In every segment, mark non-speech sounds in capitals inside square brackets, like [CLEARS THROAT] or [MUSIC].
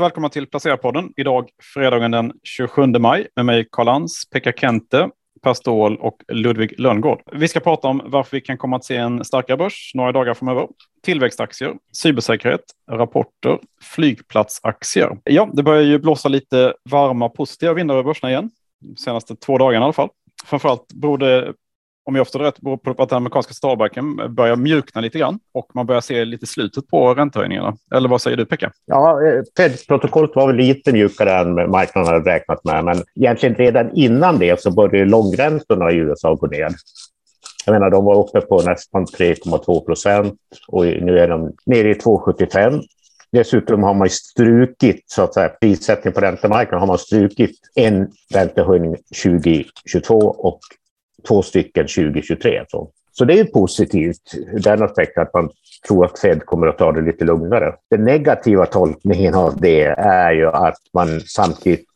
välkomna till Placerarpodden. Idag fredagen den 27 maj med mig Karl Lans, Pekka Kente, Per Ståhl och Ludvig Lönngård. Vi ska prata om varför vi kan komma att se en starkare börs några dagar framöver. Tillväxtaktier, cybersäkerhet, rapporter, flygplatsaktier. Ja, det börjar ju blåsa lite varma positiva vindar över börserna igen. De senaste två dagarna i alla fall. Framförallt beror det om jag förstår det rätt, beror på att den amerikanska centralbanken börjar mjukna lite grann och man börjar se lite slutet på räntehöjningarna. Eller vad säger du, Pekka? Ja, eh, Fed-protokollet var väl lite mjukare än marknaden hade räknat med, men egentligen redan innan det så började långräntorna i USA gå ner. Jag menar, de var uppe på nästan 3,2 procent och nu är de nere i 2,75. Dessutom har man strukit, så att säga, prissättning på räntemarknaden har man strukit en räntehöjning 2022 och två stycken 2023. Så, så det är positivt ur den aspekten att man tror att Fed kommer att ta det lite lugnare. Den negativa tolkningen av det är ju att man samtidigt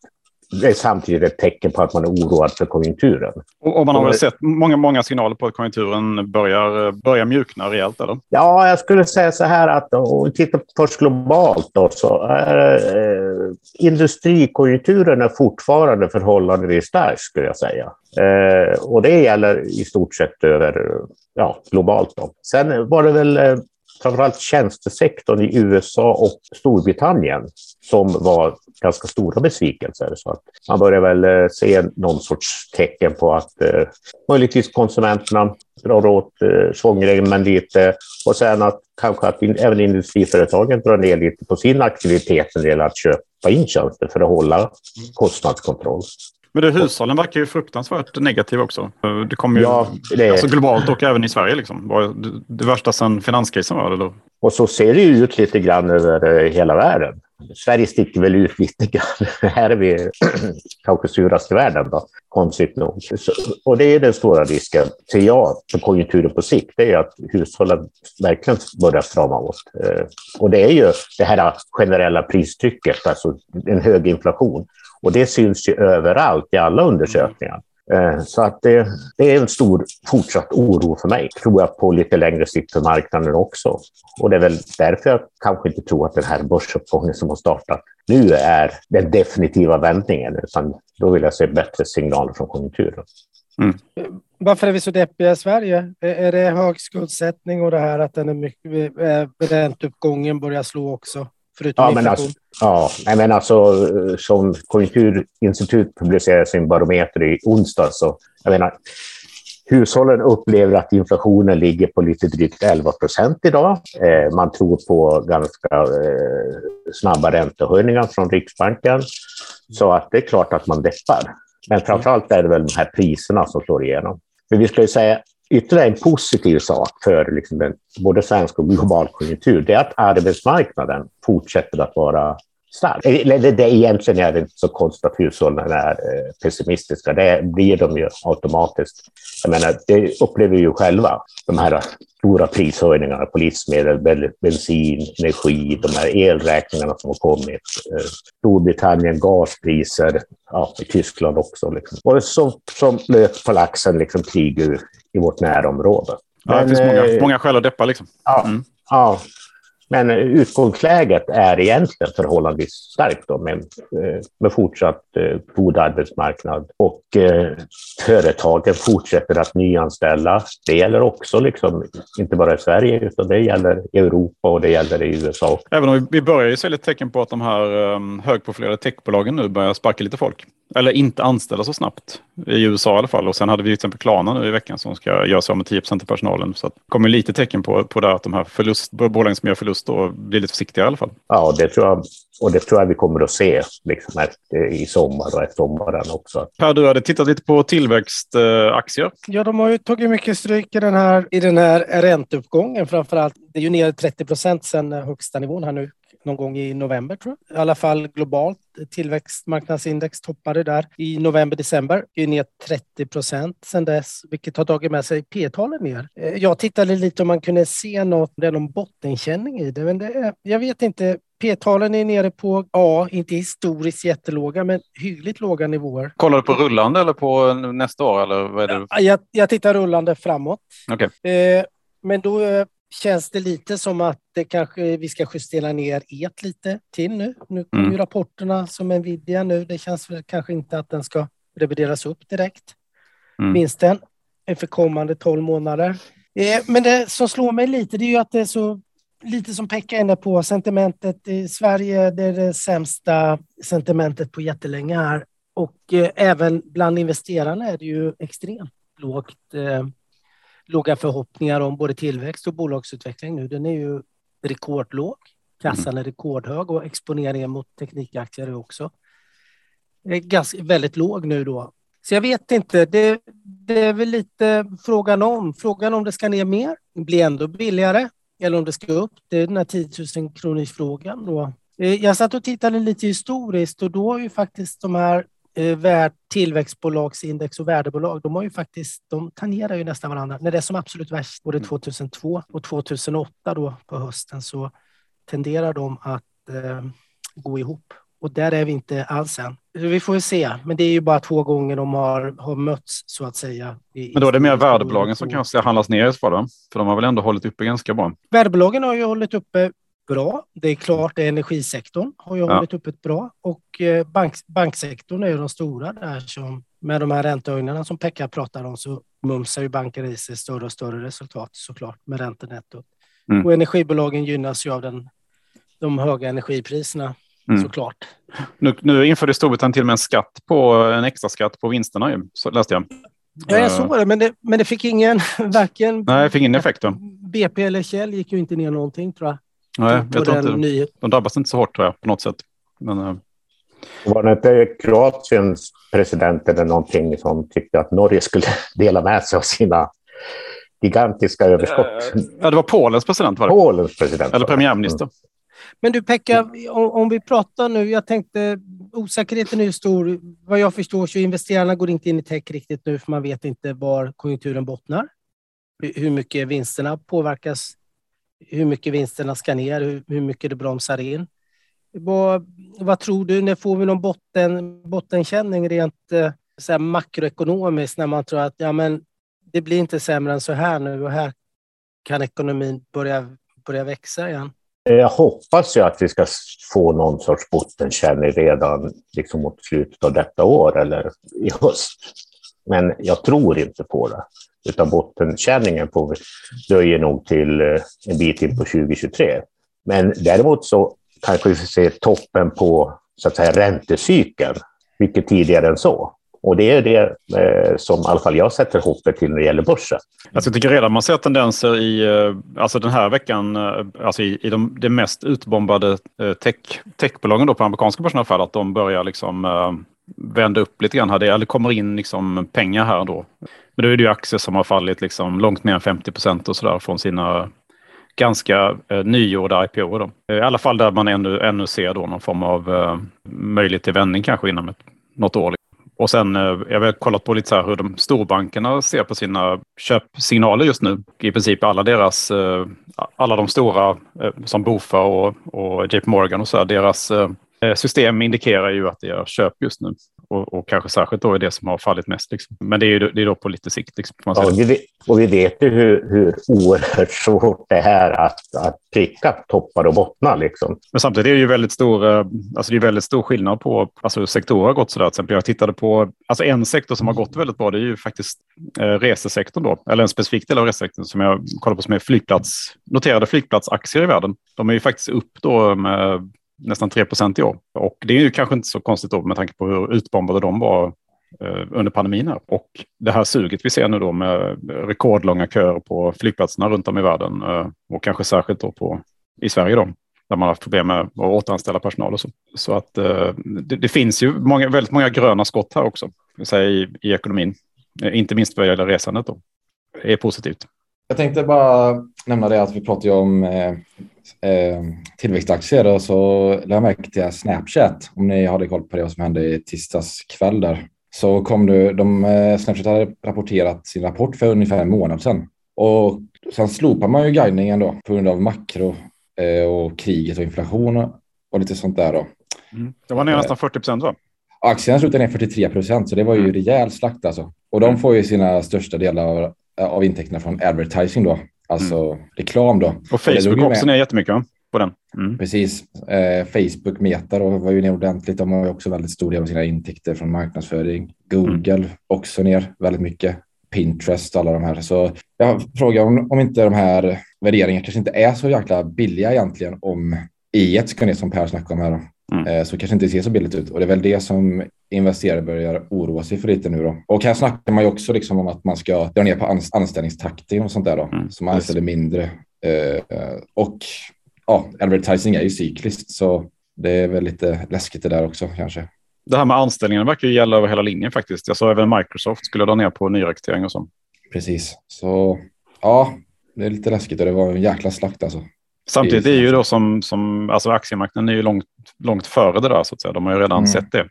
det är samtidigt ett tecken på att man är oroad för konjunkturen. Och, man har väl sett många, många signaler på att konjunkturen börjar, börjar mjukna rejält? Eller? Ja, jag skulle säga så här att om vi tittar först globalt då, så är eh, industrikonjunkturen är fortfarande förhållandevis stark skulle jag säga. Eh, och det gäller i stort sett över ja, globalt. Då. Sen var det väl eh, framförallt tjänstesektorn i USA och Storbritannien som var ganska stora besvikelser. Så att man börjar väl eh, se någon sorts tecken på att eh, möjligtvis konsumenterna drar åt eh, svångremmen lite och sen att kanske att in, även industriföretagen drar ner lite på sin aktivitet när det gäller att köpa in tjänster för att hålla kostnadskontroll. Men det, hushållen verkar ju fruktansvärt negativa också. Det kommer ju ja, det... Alltså globalt och även i Sverige. Liksom. Det, det värsta sedan finanskrisen var det. Och så ser det ju ut lite grann över hela världen. Sverige sticker väl ut lite grann. [LAUGHS] Här är vi [CLEARS THROAT] kanske surast i världen, då, konstigt nog. Och det är den stora risken, ser jag, för konjunkturen på sikt. Det är att hushållen verkligen börjar strama åt. Eh, och det är ju det här generella pristrycket, alltså en hög inflation. Och det syns ju överallt i alla undersökningar. Eh, så att det, det, är en stor fortsatt oro för mig, tror jag, på lite längre sikt för marknaden också. Och det är väl därför jag kanske inte tror att den här börsuppgången som har startat nu är den definitiva vändningen, utan då vill jag se bättre signaler från konjunkturen. Mm. Varför är vi så deppiga i Sverige? Är det hög skuldsättning och det här att den är mycket, eh, ränteuppgången börjar slå också? Förutom ja, men alltså, ja, men alltså som Konjunkturinstitut publicerade sin barometer i onsdag så jag menar, hushållen upplever att inflationen ligger på lite drygt 11 procent idag. Eh, man tror på ganska eh, snabba räntehöjningar från Riksbanken. Så att det är klart att man deppar. Men framför allt är det väl de här priserna som slår igenom. Men vi ska ju säga ytterligare en positiv sak för liksom den, både svensk och global konjunktur, det är att arbetsmarknaden fortsätter att vara stark. Det, det, det egentligen är det inte så konstigt att hushållen är eh, pessimistiska. Det blir de ju automatiskt. Jag menar, det upplever vi ju själva, de här stora prishöjningarna på livsmedel, bensin, energi, de här elräkningarna som har kommit. Eh, Storbritannien, gaspriser, ja, i Tyskland också. Liksom. Och som, som lök på laxen, liksom krig i vårt närområde. Ja, Men, det finns många, eh, många skäl att deppa. Liksom. Ja, mm. ja, men utgångsläget är egentligen förhållandevis starkt då, med, eh, med fortsatt eh, god arbetsmarknad och eh, företagen fortsätter att nyanställa. Det gäller också, liksom, inte bara i Sverige, utan det gäller i Europa och det gäller i USA. Även om vi börjar ju se lite tecken på att de här ehm, högprofilerade techbolagen nu börjar sparka lite folk. Eller inte anställa så snabbt, i USA i alla fall. Och sen hade vi till exempel Klarna nu i veckan som ska göra sig av med 10 av personalen. Så det kommer lite tecken på, på det att de här förlust, bolagen som gör förlust då blir lite försiktiga i alla fall. Ja, det tror jag. Och det tror jag vi kommer att se liksom efter, i sommar och efter sommaren också. Per, du hade tittat lite på tillväxtaktier. Ja, de har ju tagit mycket stryk i den här, i den här ränteuppgången framför allt. Det är ju ner 30 procent sedan högsta nivån här nu någon gång i november tror jag. I alla fall globalt. Tillväxtmarknadsindex toppade där i november, december. Det är ner 30 procent sedan dess, vilket har tagit med sig P-talen ner. Eh, jag tittade lite om man kunde se något, det är någon bottenkänning i det, men det, jag vet inte. P-talen är nere på, ja, inte historiskt jättelåga, men hyggligt låga nivåer. Kollar du på rullande eller på nästa år? Eller vad är det? Jag, jag tittar rullande framåt. Okay. Eh, men då eh, känns det lite som att det kanske vi ska justera ner et lite till nu. Nu kommer mm. ju rapporterna som Nvidia nu. Det känns väl kanske inte att den ska revideras upp direkt. Mm. Vinsten för kommande 12 månader. Eh, men det som slår mig lite, det är ju att det är så lite som Pekka är inne på, sentimentet i Sverige, det är det sämsta sentimentet på jättelänge här. Och eh, även bland investerarna är det ju extremt lågt, eh, låga förhoppningar om både tillväxt och bolagsutveckling nu. Den är ju rekordlåg. Kassan mm. är rekordhög och exponeringen mot teknikaktier är också är ganska, väldigt låg nu då. Så jag vet inte. Det, det är väl lite frågan om. Frågan om det ska ner mer, bli ändå billigare eller om det ska upp. Det är den här 10 000 kronors frågan då. Eh, jag satt och tittade lite historiskt och då har ju faktiskt de här eh, tillväxtbolagsindex och värdebolag, de har ju faktiskt, de tangerar ju nästan varandra. När det är som absolut värst, både 2002 mm. och 2008 då på hösten, så tenderar de att eh, gå ihop. Och där är vi inte alls än. Vi får ju se, men det är ju bara två gånger de har, har mötts så att säga. Men då är det mer värdebolagen som kanske handlas ner för dem, för de har väl ändå hållit uppe ganska bra. Värdebolagen har ju hållit uppe bra. Det är klart, är energisektorn har ju ja. hållit uppe bra och eh, bank, banksektorn är ju de stora där som med de här räntehöjningarna som Pekka pratar om så mumsar ju banker i sig större och större resultat såklart med räntenettot. Mm. Och energibolagen gynnas ju av den, de höga energipriserna mm. såklart. Nu, nu införde Storbritannien till och med en skatt på en extra skatt på vinsterna, ju, så läste jag. Ja, jag såg det, men det, men det fick ingen, [LAUGHS] varken... Nej, fick ingen effekt då. BP eller Kjell gick ju inte ner någonting tror jag. Nej, jag tror inte, nyhet. de drabbas inte så hårt tror jag på något sätt. Men, uh... Var det inte Kroatiens president eller någonting som tyckte att Norge skulle [LAUGHS] dela med sig av sina gigantiska överskott? Ja, det var Polens president. Var det? Polens president. Eller premiärminister. Mm. Men du Pekka, om, om, vi pratar nu, jag tänkte osäkerheten är ju stor. Vad jag förstår så investerarna går inte in i tech riktigt nu för man vet inte var konjunkturen bottnar. Hur mycket vinsterna påverkas, hur mycket vinsterna ska ner, hur, hur mycket det bromsar in. Vad, vad, tror du, när får vi någon botten, bottenkänning rent eh, så här makroekonomiskt när man tror att ja, men det blir inte sämre än så här nu och här kan ekonomin börja, börja växa igen? Jag hoppas ju att vi ska få någon sorts bottenkänning redan liksom mot slutet av detta år eller i höst. Men jag tror inte på det utav bottenkänningen på dröjer nog till eh, en bit in på 2023. Men däremot så kanske vi ser toppen på så att säga, räntecykeln mycket tidigare än så. Och det är det eh, som i alla fall jag sätter hoppet till när det gäller börsen. Alltså, jag tycker redan man ser tendenser i, eh, alltså den här veckan, eh, alltså i, i de, de mest utbombade eh, tech, techbolagen då på amerikanska börsen i alla fall, att de börjar liksom eh, vända upp lite grann här, eller kommer in liksom pengar här då. Men då är det ju aktier som har fallit liksom långt mer än 50 procent och sådär från sina ganska eh, nygjorda IPO. Då. Eh, I alla fall där man ännu, ännu ser då någon form av eh, möjlighet till vändning kanske inom ett, något år. Och sen, eh, jag har kollat på lite så här hur de storbankerna ser på sina köpsignaler just nu. I princip alla deras, eh, alla de stora eh, som Bofa och, och JP Morgan och så här, deras eh, system indikerar ju att det är köp just nu och, och, kanske särskilt då är det som har fallit mest. Liksom. Men det är, det är då på lite sikt. Liksom, ja, och, vi, och vi vet ju hur, hur oerhört svårt det är att, att pricka toppar och bottnar. Liksom. Men samtidigt är det ju väldigt stor, eh, alltså det är väldigt stor skillnad på alltså sektorer har gått sådär. Till exempel jag tittade på, alltså en sektor som har gått väldigt bra, det är ju faktiskt eh, resesektorn då, eller en specifik del av resesektorn som jag kollar på som är flygplats, noterade flygplatsaktier i världen. De är ju faktiskt upp då med nästan 3 procent i år. Och det är ju kanske inte så konstigt då med tanke på hur utbombade de var eh, under pandemin. Här. Och det här suget vi ser nu då med rekordlånga köer på flygplatserna runt om i världen eh, och kanske särskilt då på, i Sverige då, där man har haft problem med att återanställa personal och så. Så att eh, det, det, finns ju många, väldigt många gröna skott här också i, i ekonomin, inte minst vad gäller resandet då. Det är positivt. Jag tänkte bara nämna det att vi pratar ju om eh, eh, tillväxtaktier och så lade jag märke till Snapchat. Om ni hade koll på det som hände i tisdags kväll där. Så kom du, de, eh, Snapchat hade rapporterat sin rapport för ungefär en månad sedan. Och sen slopar man ju guidningen då på grund av makro eh, och kriget och inflation och lite sånt där då. Mm. Det var ner nästan 40 procent va? Aktien slutade ner 43 procent så det var ju mm. rejäl slakt alltså. Och de mm. får ju sina största delar av, av intäkterna från advertising då. Alltså mm. reklam då. Och Facebook och också ner jättemycket va? på den. Mm. Precis. Eh, Facebook Meta då var ju ner ordentligt. De har ju också väldigt stor del av sina intäkter från marknadsföring. Google mm. också ner väldigt mycket. Pinterest, alla de här. Så jag frågar om, om inte de här värderingarna kanske inte är så jäkla billiga egentligen om i ett ska ner som Per snackade om här. Mm. Eh, så kanske inte ser så billigt ut och det är väl det som investerare börjar oroa sig för lite nu då. Och här snackar man ju också liksom om att man ska dra ner på anställningstakten och sånt där då. Mm. Så man anställer mindre. Eh, och ja, advertising är ju cykliskt så det är väl lite läskigt det där också kanske. Det här med anställningen verkar ju gälla över hela linjen faktiskt. Jag såg även Microsoft skulle dra ner på nyrekrytering och så. Precis, så ja, det är lite läskigt och det var en jäkla slakt alltså. Samtidigt är ju då som, som alltså aktiemarknaden är ju långt, långt före det där så att säga. De har ju redan mm. sett det.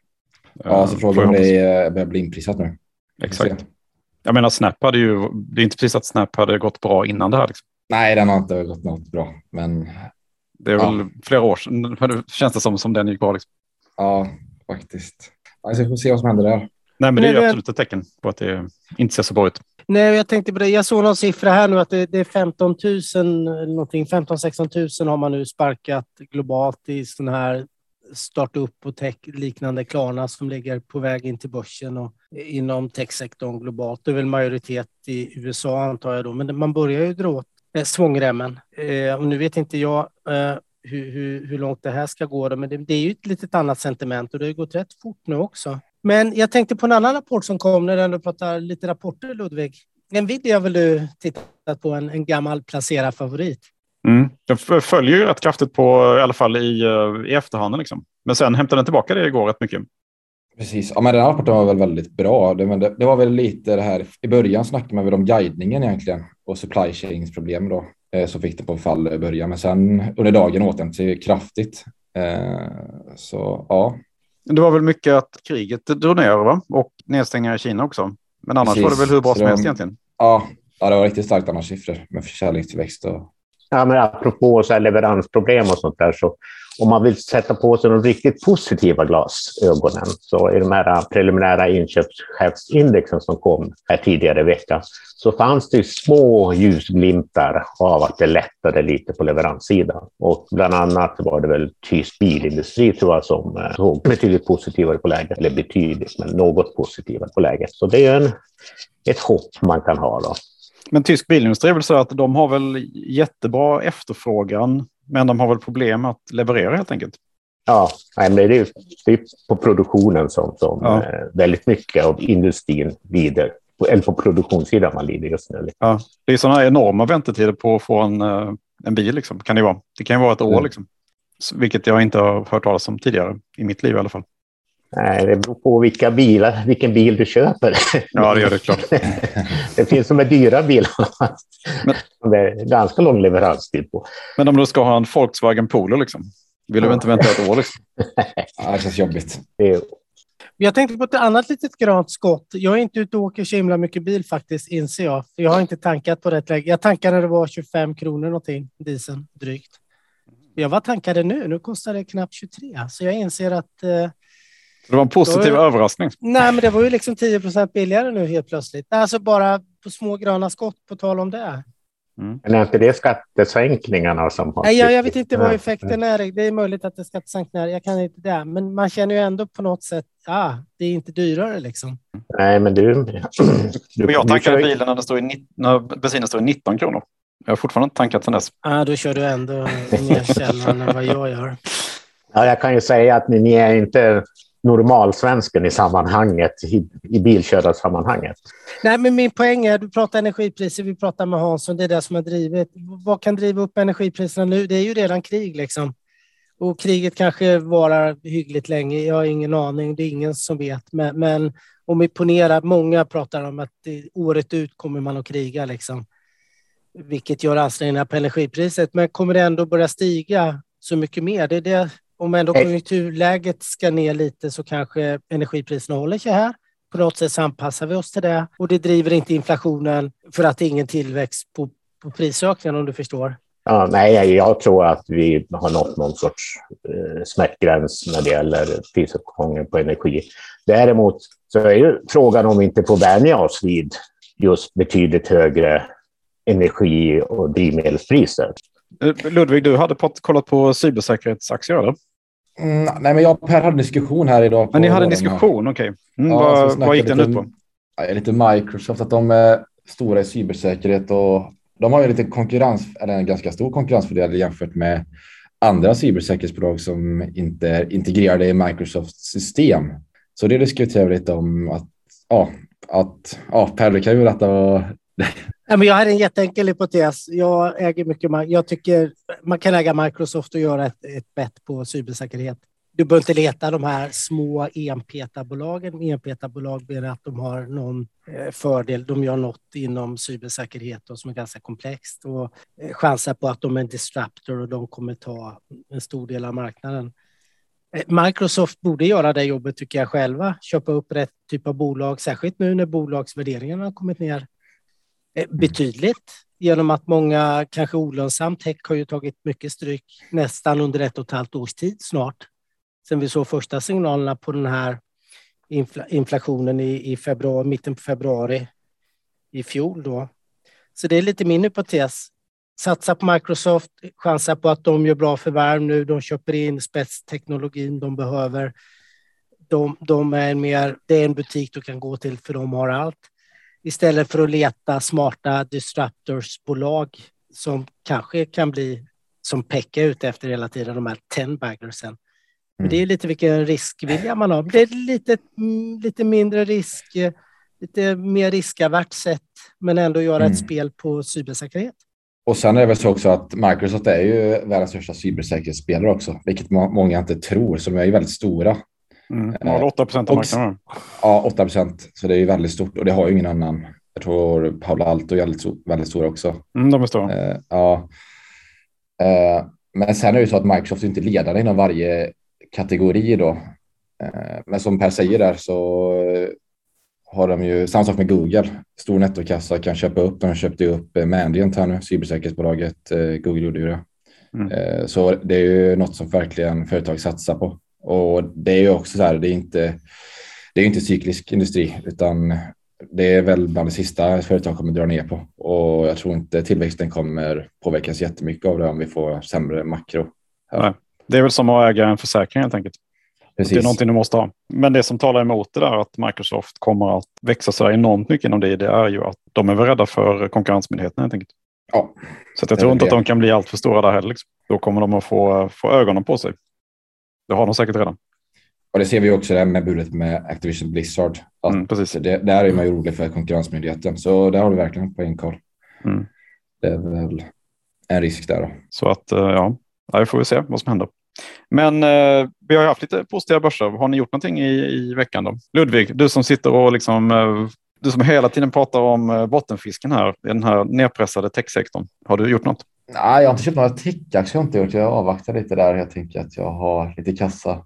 Ja, så eh, frågan om det börjar bli inprisat nu. Exakt. Jag menar Snap hade ju, det är inte precis att Snap hade gått bra innan det här. Liksom. Nej, den har inte gått något bra, men. Det är ja. väl flera år sedan, känns det som, som den gick bra. Liksom. Ja, faktiskt. Alltså, vi får se vad som händer där. Nej, men det är ju absolut ett tecken på att det inte ser så bra ut. Nej, jag tänkte på det. Jag såg någon siffra här nu att det, det är 15 000, någonting, 15-16 000 har man nu sparkat globalt i sådana här startup och tech liknande Klarna som ligger på väg in till börsen och inom techsektorn globalt. Det är väl majoritet i USA antar jag då, men man börjar ju dra åt eh, svångremmen. Eh, och nu vet inte jag eh, hur, hur, hur, långt det här ska gå, då, men det, det är ju ett litet annat sentiment och det har gått rätt fort nu också. Men jag tänkte på en annan rapport som kom när du ändå pratar lite rapporter, Ludvig. Nvidia har väl du tittat på, en, en gammal placerarfavorit? Mm. Den följer ju rätt kraftigt på, i alla fall i, eh, i efterhanden. Liksom. Men sen hämtade den tillbaka det igår rätt mycket. Precis, ja, men den här rapporten var väl väldigt bra. Det, men det, det, var väl lite det här, i början snackade man väl om guidningen egentligen och supply chains problem då. Eh, så fick det på fall i början, men sen under dagen återhämtade sig kraftigt. Eh, så ja, det var väl mycket att kriget drog ner va? och nedstängningar i Kina också. Men annars Precis. var det väl hur bra som helst egentligen. Ja, ja, det var riktigt starkt annars siffror med försäljningstillväxt. Och... Ja, men apropå så här leveransproblem och sånt där så om man vill sätta på sig de riktigt positiva glasögonen så i de här preliminära inköpschefsindexen som kom här tidigare i veckan så fanns det små ljusglimtar av att det lättade lite på leveranssidan. Och bland annat var det väl tysk bilindustri tror jag som eh, såg betydligt positivare på läget, eller betydligt, men något positivare på läget. Så det är en, ett hopp man kan ha då. Men tysk bilindustri är väl så att de har väl jättebra efterfrågan men de har väl problem att leverera helt enkelt. Ja, men det är, det är på produktionen som, som ja. Eh, väldigt mycket av industrin lider. Eller på produktionssidan man lider just nu. Ja, det är sådana enorma väntetider på att få en, eh, en bil. Liksom. Kan det, vara. det kan ju vara ett år, mm. liksom. vilket jag inte har hört talas om tidigare i mitt liv i alla fall. Nej, det beror på vilka bilar, vilken bil du köper. Ja, det gör det klart. [LAUGHS] det finns som är dyra bilar men, det är ganska lång leveranstid på. Men om du ska ha en Volkswagen Polo, liksom, vill du ja. inte vänta ett år? Liksom? [LAUGHS] ja, det känns jobbigt. Jag tänkte på ett annat litet grant skott. Jag är inte ute och åker så himla mycket bil faktiskt, inser jag. Jag har inte tankat på rätt läge. Jag tankade när det var 25 kronor någonting, dieseln drygt. Jag var tankade nu. Nu kostar det knappt 23, så jag inser att eh, det var en positiv var, överraskning. Nej, men det var ju liksom 10 procent billigare nu helt plötsligt. Alltså bara på små gröna skott på tal om det. Mm. Men är inte det skattesänkningarna som har... Nej, jag, jag vet inte vad effekten är. Det är möjligt att det är skattesänkningar. Jag kan inte det. Men man känner ju ändå på något sätt, ah, det är inte dyrare liksom. Nej, men du... du jag tankade bilen när, det stod i, när bensinen stod i 19 kronor. Jag har fortfarande inte tankat sedan dess. Ah, då kör du ändå mer sällan än vad jag gör. Ja, jag kan ju säga att ni, ni är inte normalsvensken i sammanhanget, i, i bilkörarsammanhanget. Nej, men min poäng är, du pratar energipriser, vi pratar med Hansson, det är det som har drivit. Vad kan driva upp energipriserna nu? Det är ju redan krig liksom. Och kriget kanske varar hyggligt länge, jag har ingen aning, det är ingen som vet. Men, men om vi ponerar, många pratar om att det, året ut kommer man att kriga liksom. Vilket gör ansträngningar på energipriset, men kommer det ändå börja stiga så mycket mer? Det är det om ändå konjunkturläget ska ner lite så kanske energipriserna håller sig här. På något sätt anpassar vi oss till det och det driver inte inflationen för att det är ingen tillväxt på, på prisökningen om du förstår. Ja, nej, jag tror att vi har nått någon sorts eh, smärtgräns när det gäller prisuppgången på energi. Däremot så är ju frågan om vi inte får vänja oss vid just betydligt högre energi och drivmedelspriser. Eh, Ludvig, du hade kollat på cybersäkerhetsaktier, eller? Mm, nej, men jag och Per hade en diskussion här idag. Men ni hade en diskussion, okej. Okay. Mm, ja, vad, vad gick den ut på? Lite Microsoft, att de är stora i cybersäkerhet och de har ju lite konkurrens, eller en ganska stor konkurrensfördel jämfört med andra cybersäkerhetsbolag som inte är integrerade i Microsofts system. Så det diskuterar vi lite om att, ja, att, ja, Per, du kan ju berätta vad jag har en jätteenkel hypotes. Jag äger mycket. Jag tycker man kan äga Microsoft och göra ett, ett bett på cybersäkerhet. Du behöver inte leta de här små enpetarbolagen. Enpetarbolag menar att de har någon eh, fördel. De gör något inom cybersäkerhet och som är ganska komplext och eh, chansar på att de är en disruptor och de kommer ta en stor del av marknaden. Eh, Microsoft borde göra det jobbet tycker jag själva, köpa upp rätt typ av bolag, särskilt nu när bolagsvärderingarna har kommit ner betydligt genom att många, kanske olönsam tech, har ju tagit mycket stryk nästan under ett och ett halvt års tid snart. Sen vi såg första signalerna på den här inflationen i, i februari, mitten på februari i fjol. Då. Så det är lite min hypotes. Satsa på Microsoft, chansa på att de gör bra förvärv nu. De köper in spetsteknologin de behöver. De, de är mer, det är en butik du kan gå till för de har allt istället för att leta smarta disruptorsbolag som kanske kan bli som Pekka är ute efter hela tiden, de här ten-baggersen. Mm. Men det är lite vilken riskvilja man har. Det är lite, mm, lite mindre risk, lite mer riskavärt sätt, men ändå göra mm. ett spel på cybersäkerhet. Och sen är det väl så också att Microsoft är ju världens största cybersäkerhetsspelare också, vilket många inte tror, som är ju väldigt stora. Mm, 8 procent av marknaden. Ja, 8 procent. Så det är ju väldigt stort och det har ju ingen annan. Jag tror Paolo Alto är väldigt, väldigt stora också. Mm, de är stora. Eh, ja. Eh, men sen är det ju så att Microsoft är inte ledare inom varje kategori då. Eh, men som Per säger där så har de ju samma sak med Google. Stor nettokassa kan köpa upp. De köpte ju upp Mandiant här nu, cybersäkerhetsbolaget. Eh, Google gjorde ju det. Mm. Eh, så det är ju något som verkligen företag satsar på. Och det är ju också så här, det är inte, det är inte cyklisk industri, utan det är väl bland det sista företag kommer dra ner på. Och jag tror inte tillväxten kommer påverkas jättemycket av det om vi får sämre makro. Nej, det är väl som att äga en försäkring helt enkelt. Precis. Det är någonting du måste ha. Men det som talar emot det där att Microsoft kommer att växa så enormt mycket inom det, det är ju att de är väl rädda för konkurrensmyndigheterna helt enkelt. Ja. Så jag tror inte att de kan bli allt för stora där heller. Liksom. Då kommer de att få, få ögonen på sig. Det har de säkert redan. Och det ser vi också där med budet med Activision Blizzard. Att mm, precis. Det, där är man ju rolig för konkurrensmyndigheten. Så där har du verkligen poäng Carl. Mm. Det är väl en risk där. Då. Så att eh, ja, vi får vi se vad som händer. Men eh, vi har haft lite positiva börser. Har ni gjort någonting i, i veckan då? Ludvig, du som sitter och liksom, eh, du som hela tiden pratar om eh, bottenfisken här i den här nedpressade techsektorn. Har du gjort något? Nej, jag har inte köpt några techaktier. Jag, inte jag avvaktar lite där. Jag tänker att jag har lite kassa mm.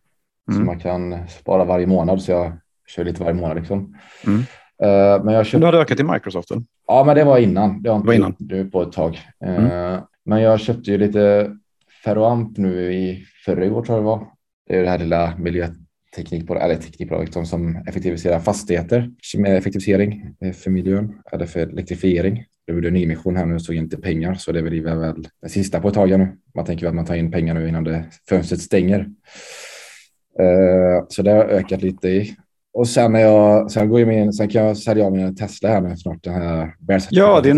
som man kan spara varje månad. Så jag kör lite varje månad. Liksom. Mm. Uh, men jag köpt... Du hade ökat i Microsoft? Eller? Ja, men det var innan. Det har inte innan. nu på ett tag. Uh, mm. Men jag köpte ju lite Ferroamp nu i förra år tror jag det var. Det är det här lilla miljöteknikbolaget, eller teknikbolaget som, effektiviserar fastigheter med effektivisering för miljön eller för elektrifiering. Det gjorde nyemission här nu såg inte pengar, så det blir väl det sista på ett tag nu. Man tänker att man tar in pengar nu innan det fönstret stänger. Uh, så det har ökat lite i. Och sen, när jag, sen, går jag in, sen kan jag sälja av min Tesla här nu snart. Den här ja, din,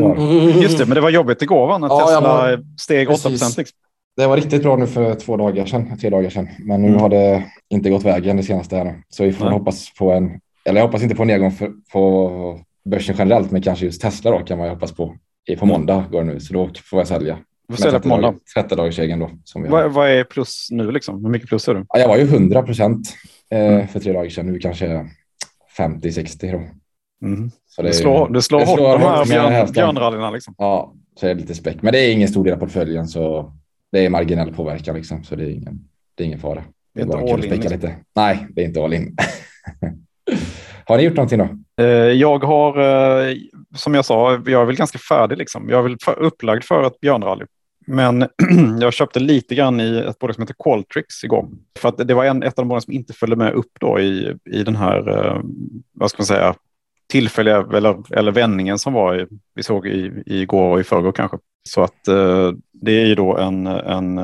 just det, men det var jobbigt igår va? när ja, Tesla var, steg 8 procent. Liksom. Det var riktigt bra nu för två dagar sedan, tre dagar sedan. Men nu mm. har det inte gått vägen det senaste här nu. Så vi får Nej. hoppas på en, eller jag hoppas inte på en nedgång för, på börsen generellt, men kanske just Tesla då kan man ju hoppas på. På måndag går det nu, så då får jag sälja. Vad säljer på måndag? 30 dagars egen då. Som vad, vad, är plus nu liksom? Hur mycket plus är du? Ja, jag var ju 100 procent eh, mm. för tre dagar sedan. Nu kanske 50-60 då. Mm. Så det, det slår, det slår, det slår hårt de här björn, björnrallyna liksom. Ja, så är det lite späck. Men det är ingen stor del av portföljen så det är marginell påverkan liksom. Så det är ingen, det är ingen fara. Det är inte all in. Liksom. Lite. Nej, det är inte all in. [LAUGHS] Har ni gjort någonting då? Eh, jag har, eh, som jag sa, jag är väl ganska färdig. Liksom. Jag är väl upplagd för ett björnrally. Men [CLEARS THROAT] jag köpte lite grann i ett bolag som heter Qualtrics igår. För att det var en, ett av de bolagen som inte följde med upp då i, i den här, eh, vad ska man säga, tillfälliga eller, eller vändningen som var i, vi såg i, igår och i förrgår kanske. Så att eh, det är ju då en, en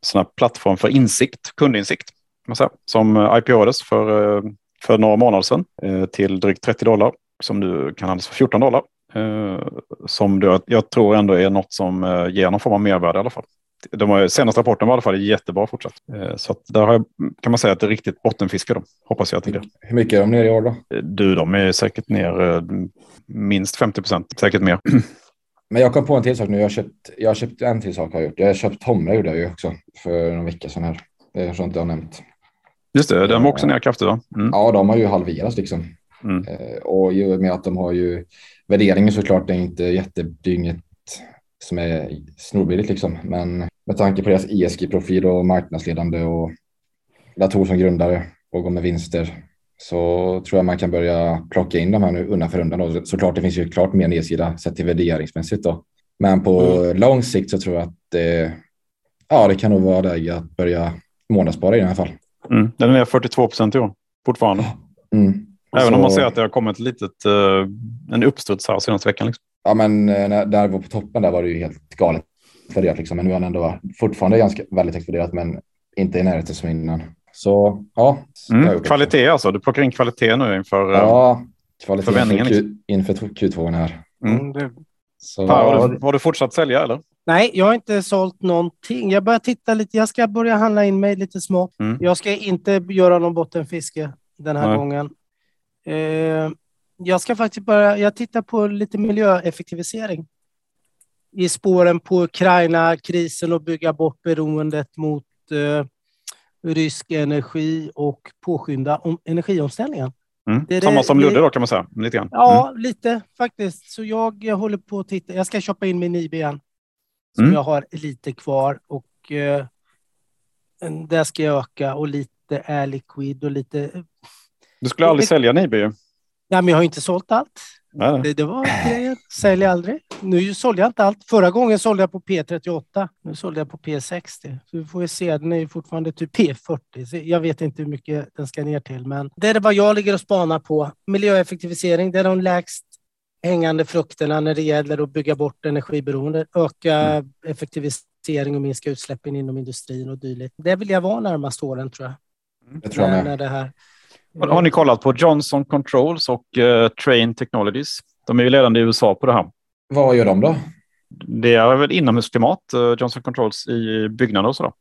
sån här plattform för insikt, kundinsikt, man säga, som IPOades för, eh, för några månader sedan eh, till drygt 30 dollar som du kan handlas för 14 dollar. Eh, som jag tror ändå är något som eh, ger någon form av mervärde i alla fall. De har, senaste rapporten var i alla fall jättebra fortsatt. Så där har jag, kan man säga att det är riktigt bottenfiske då. Hoppas jag att det blir. Hur mycket är de ner i år då? Du, de är säkert ner minst 50 procent, säkert mer. [CLEARS THROAT] Men jag kom på en till sak nu. Jag har köpt, jag har köpt en till sak har jag gjort. Jag har köpt Tomra gjorde jag ju också för någon vecka sedan här. Det har inte jag nämnt. Just det, den var också ner kraftigt va? Mm. Ja, de har ju halverats liksom. Mm. Och i och med att de har ju värderingen såklart är inte jättedynget som är snorbilligt liksom. Men med tanke på deras ESG-profil och marknadsledande och datorer som grundare och går med vinster så tror jag man kan börja plocka in de här nu undan för undan. Och såklart, det finns ju klart mer nedsida sett till värderingsmässigt då. Men på mm. lång sikt så tror jag att det, ja, det kan nog vara läge att börja månadsspara i alla fall. Mm. Den är ner 42 procent i år fortfarande. Mm. Även så... om man ser att det har kommit litet, uh, en uppstuds här senaste veckan. Liksom. Ja, men uh, när, där var på toppen där var det ju helt galet värderat. Liksom. Men nu är han ändå fortfarande ganska väldigt värderat, men inte i närheten som innan. Så ja. Mm, kvalitet alltså. Du plockar in kvalitet nu inför, eh, ja, kvalitet för inför, Q, liksom. inför Q2 här. Mm. mm. Det... Så, har, du, har, du, fortsatt sälja eller? Nej, jag har inte sålt någonting. Jag börjar titta lite. Jag ska börja handla in mig lite smått. Mm. Jag ska inte göra någon bottenfiske den här Nej. gången. Eh, jag ska faktiskt börja. Jag tittar på lite miljöeffektivisering i spåren på Ukraina-krisen och bygga bort beroendet mot eh, rysk energi och påskynda om, energiomställningen. Mm. Det Samma det, som Ludde då kan man säga. Lite grann. Ja, mm. lite faktiskt. Så jag, jag håller på att titta. Jag ska köpa in min IB igen. Som mm. jag har lite kvar och eh, där ska jag öka och lite är liquid och lite. Du skulle aldrig sälja en. Ja, men jag har inte sålt allt. Det, det, var grejen. Sälj aldrig. Nu sålde jag inte allt. Förra gången sålde jag på P38. Nu sålde jag på P60. Så vi får ju se. Den är ju fortfarande typ P40. Så jag vet inte hur mycket den ska ner till, men det är vad jag ligger och spanar på. Miljöeffektivisering, det är de lägst hängande frukterna när det gäller att bygga bort energiberoende, öka mm. effektivisering och minska utsläppen inom industrin och dylikt. Det vill jag vara närmast åren tror jag. Mm. Det tror jag när, det här har ni kollat på Johnson Controls och uh, Train Technologies? De är ju ledande i USA på det här. Vad gör de då? Det är väl inomhusklimat, uh, Johnson Controls i byggnader och så.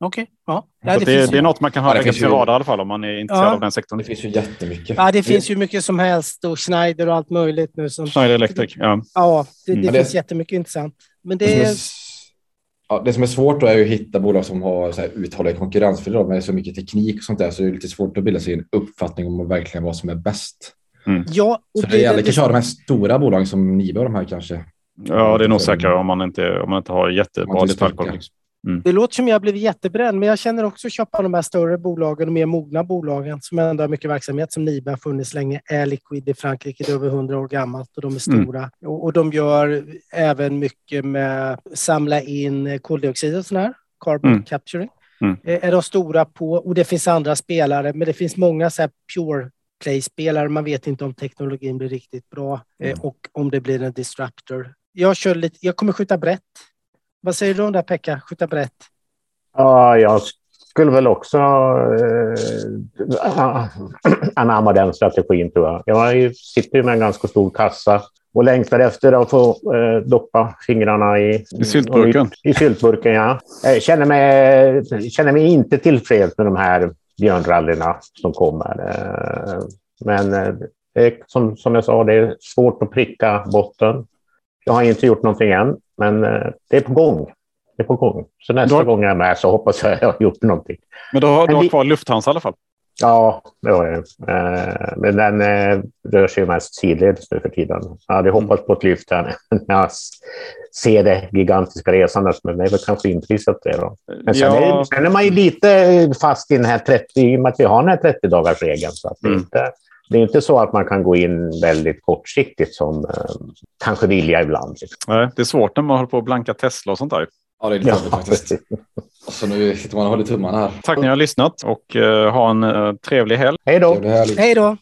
Okej, okay. ja. ja det, det, det, är något man kan ha ja, på sin radar i alla fall om man är intresserad ja. av den sektorn. Det finns ju jättemycket. Ja, det finns ju mycket som helst och Schneider och allt möjligt nu. Som... Schneider Electric, ja. Ja, det, det mm. finns jättemycket intressant. Men det, är... Ja, det som är svårt då är att hitta bolag som har så här uthållig konkurrensfördel med så mycket teknik och sånt där så det är lite svårt att bilda sig en uppfattning om verkligen vad som är bäst. Mm. Ja, och så det, det gäller kanske ha de här stora bolagen som Nibe och de här kanske. Ja, det är nog säkrare om man inte, om man inte har jättebra detaljkoll. Mm. Det låter som jag blivit jättebränd, men jag känner också köpa de här större bolagen och mer mogna bolagen som ändå har mycket verksamhet som Nibe har funnits länge. Air Liquid i Frankrike, det är över 100 år gammalt och de är mm. stora. Mm. Och, och, de gör även mycket med samla in koldioxid och sådär, carbon mm. capturing. Mm. Eh, är de stora på, och det finns andra spelare, men det finns många så här pure play-spelare. Man vet inte om teknologin blir riktigt bra eh, och om det blir en disruptor. Jag, kör lite, jag kommer skjuta brett vad säger du om det, Pekka? Skjuta brett. Ja, jag skulle väl också eh, [CLEARS THROAT] anamma den strategin, tror jag. Jag sitter ju med en ganska stor kassa och längtar efter att få eh, doppa fingrarna i, I syltburken. I, i syltburken, ja. Jag känner mig, känner mig inte tillfreds med de här björnrallyna som kommer. Eh, men eh, som, som jag sa, det är svårt att pricka botten. Jag har inte gjort någonting än, men eh, det är på gång. Det är på gång. Så nästa har... gång jag är med så hoppas jag att jag har gjort någonting. Men du har, du har kvar Lufthansa i alla fall? Ja, det har jag. Eh, men den eh, rör sig mest sidledes nu för tiden. Jag hade mm. hoppats på ett lyft här [LAUGHS] när jag ser det gigantiska resandet, men det är väl kanske inprisat det. Då. Men sen, ja. är, sen är man ju lite fast i den här 30, i och med att vi har den här 30 dagars regeln. Så att mm. inte det är inte så att man kan gå in väldigt kortsiktigt som eh, kanske vilja ibland. Nej, det är svårt när man håller på att blanka Tesla och sånt där. Ja, det är lite ja, faktiskt. Så nu sitter man och håller tummarna här. Tack ni har lyssnat och uh, ha en uh, trevlig helg. Hej då. Hej då.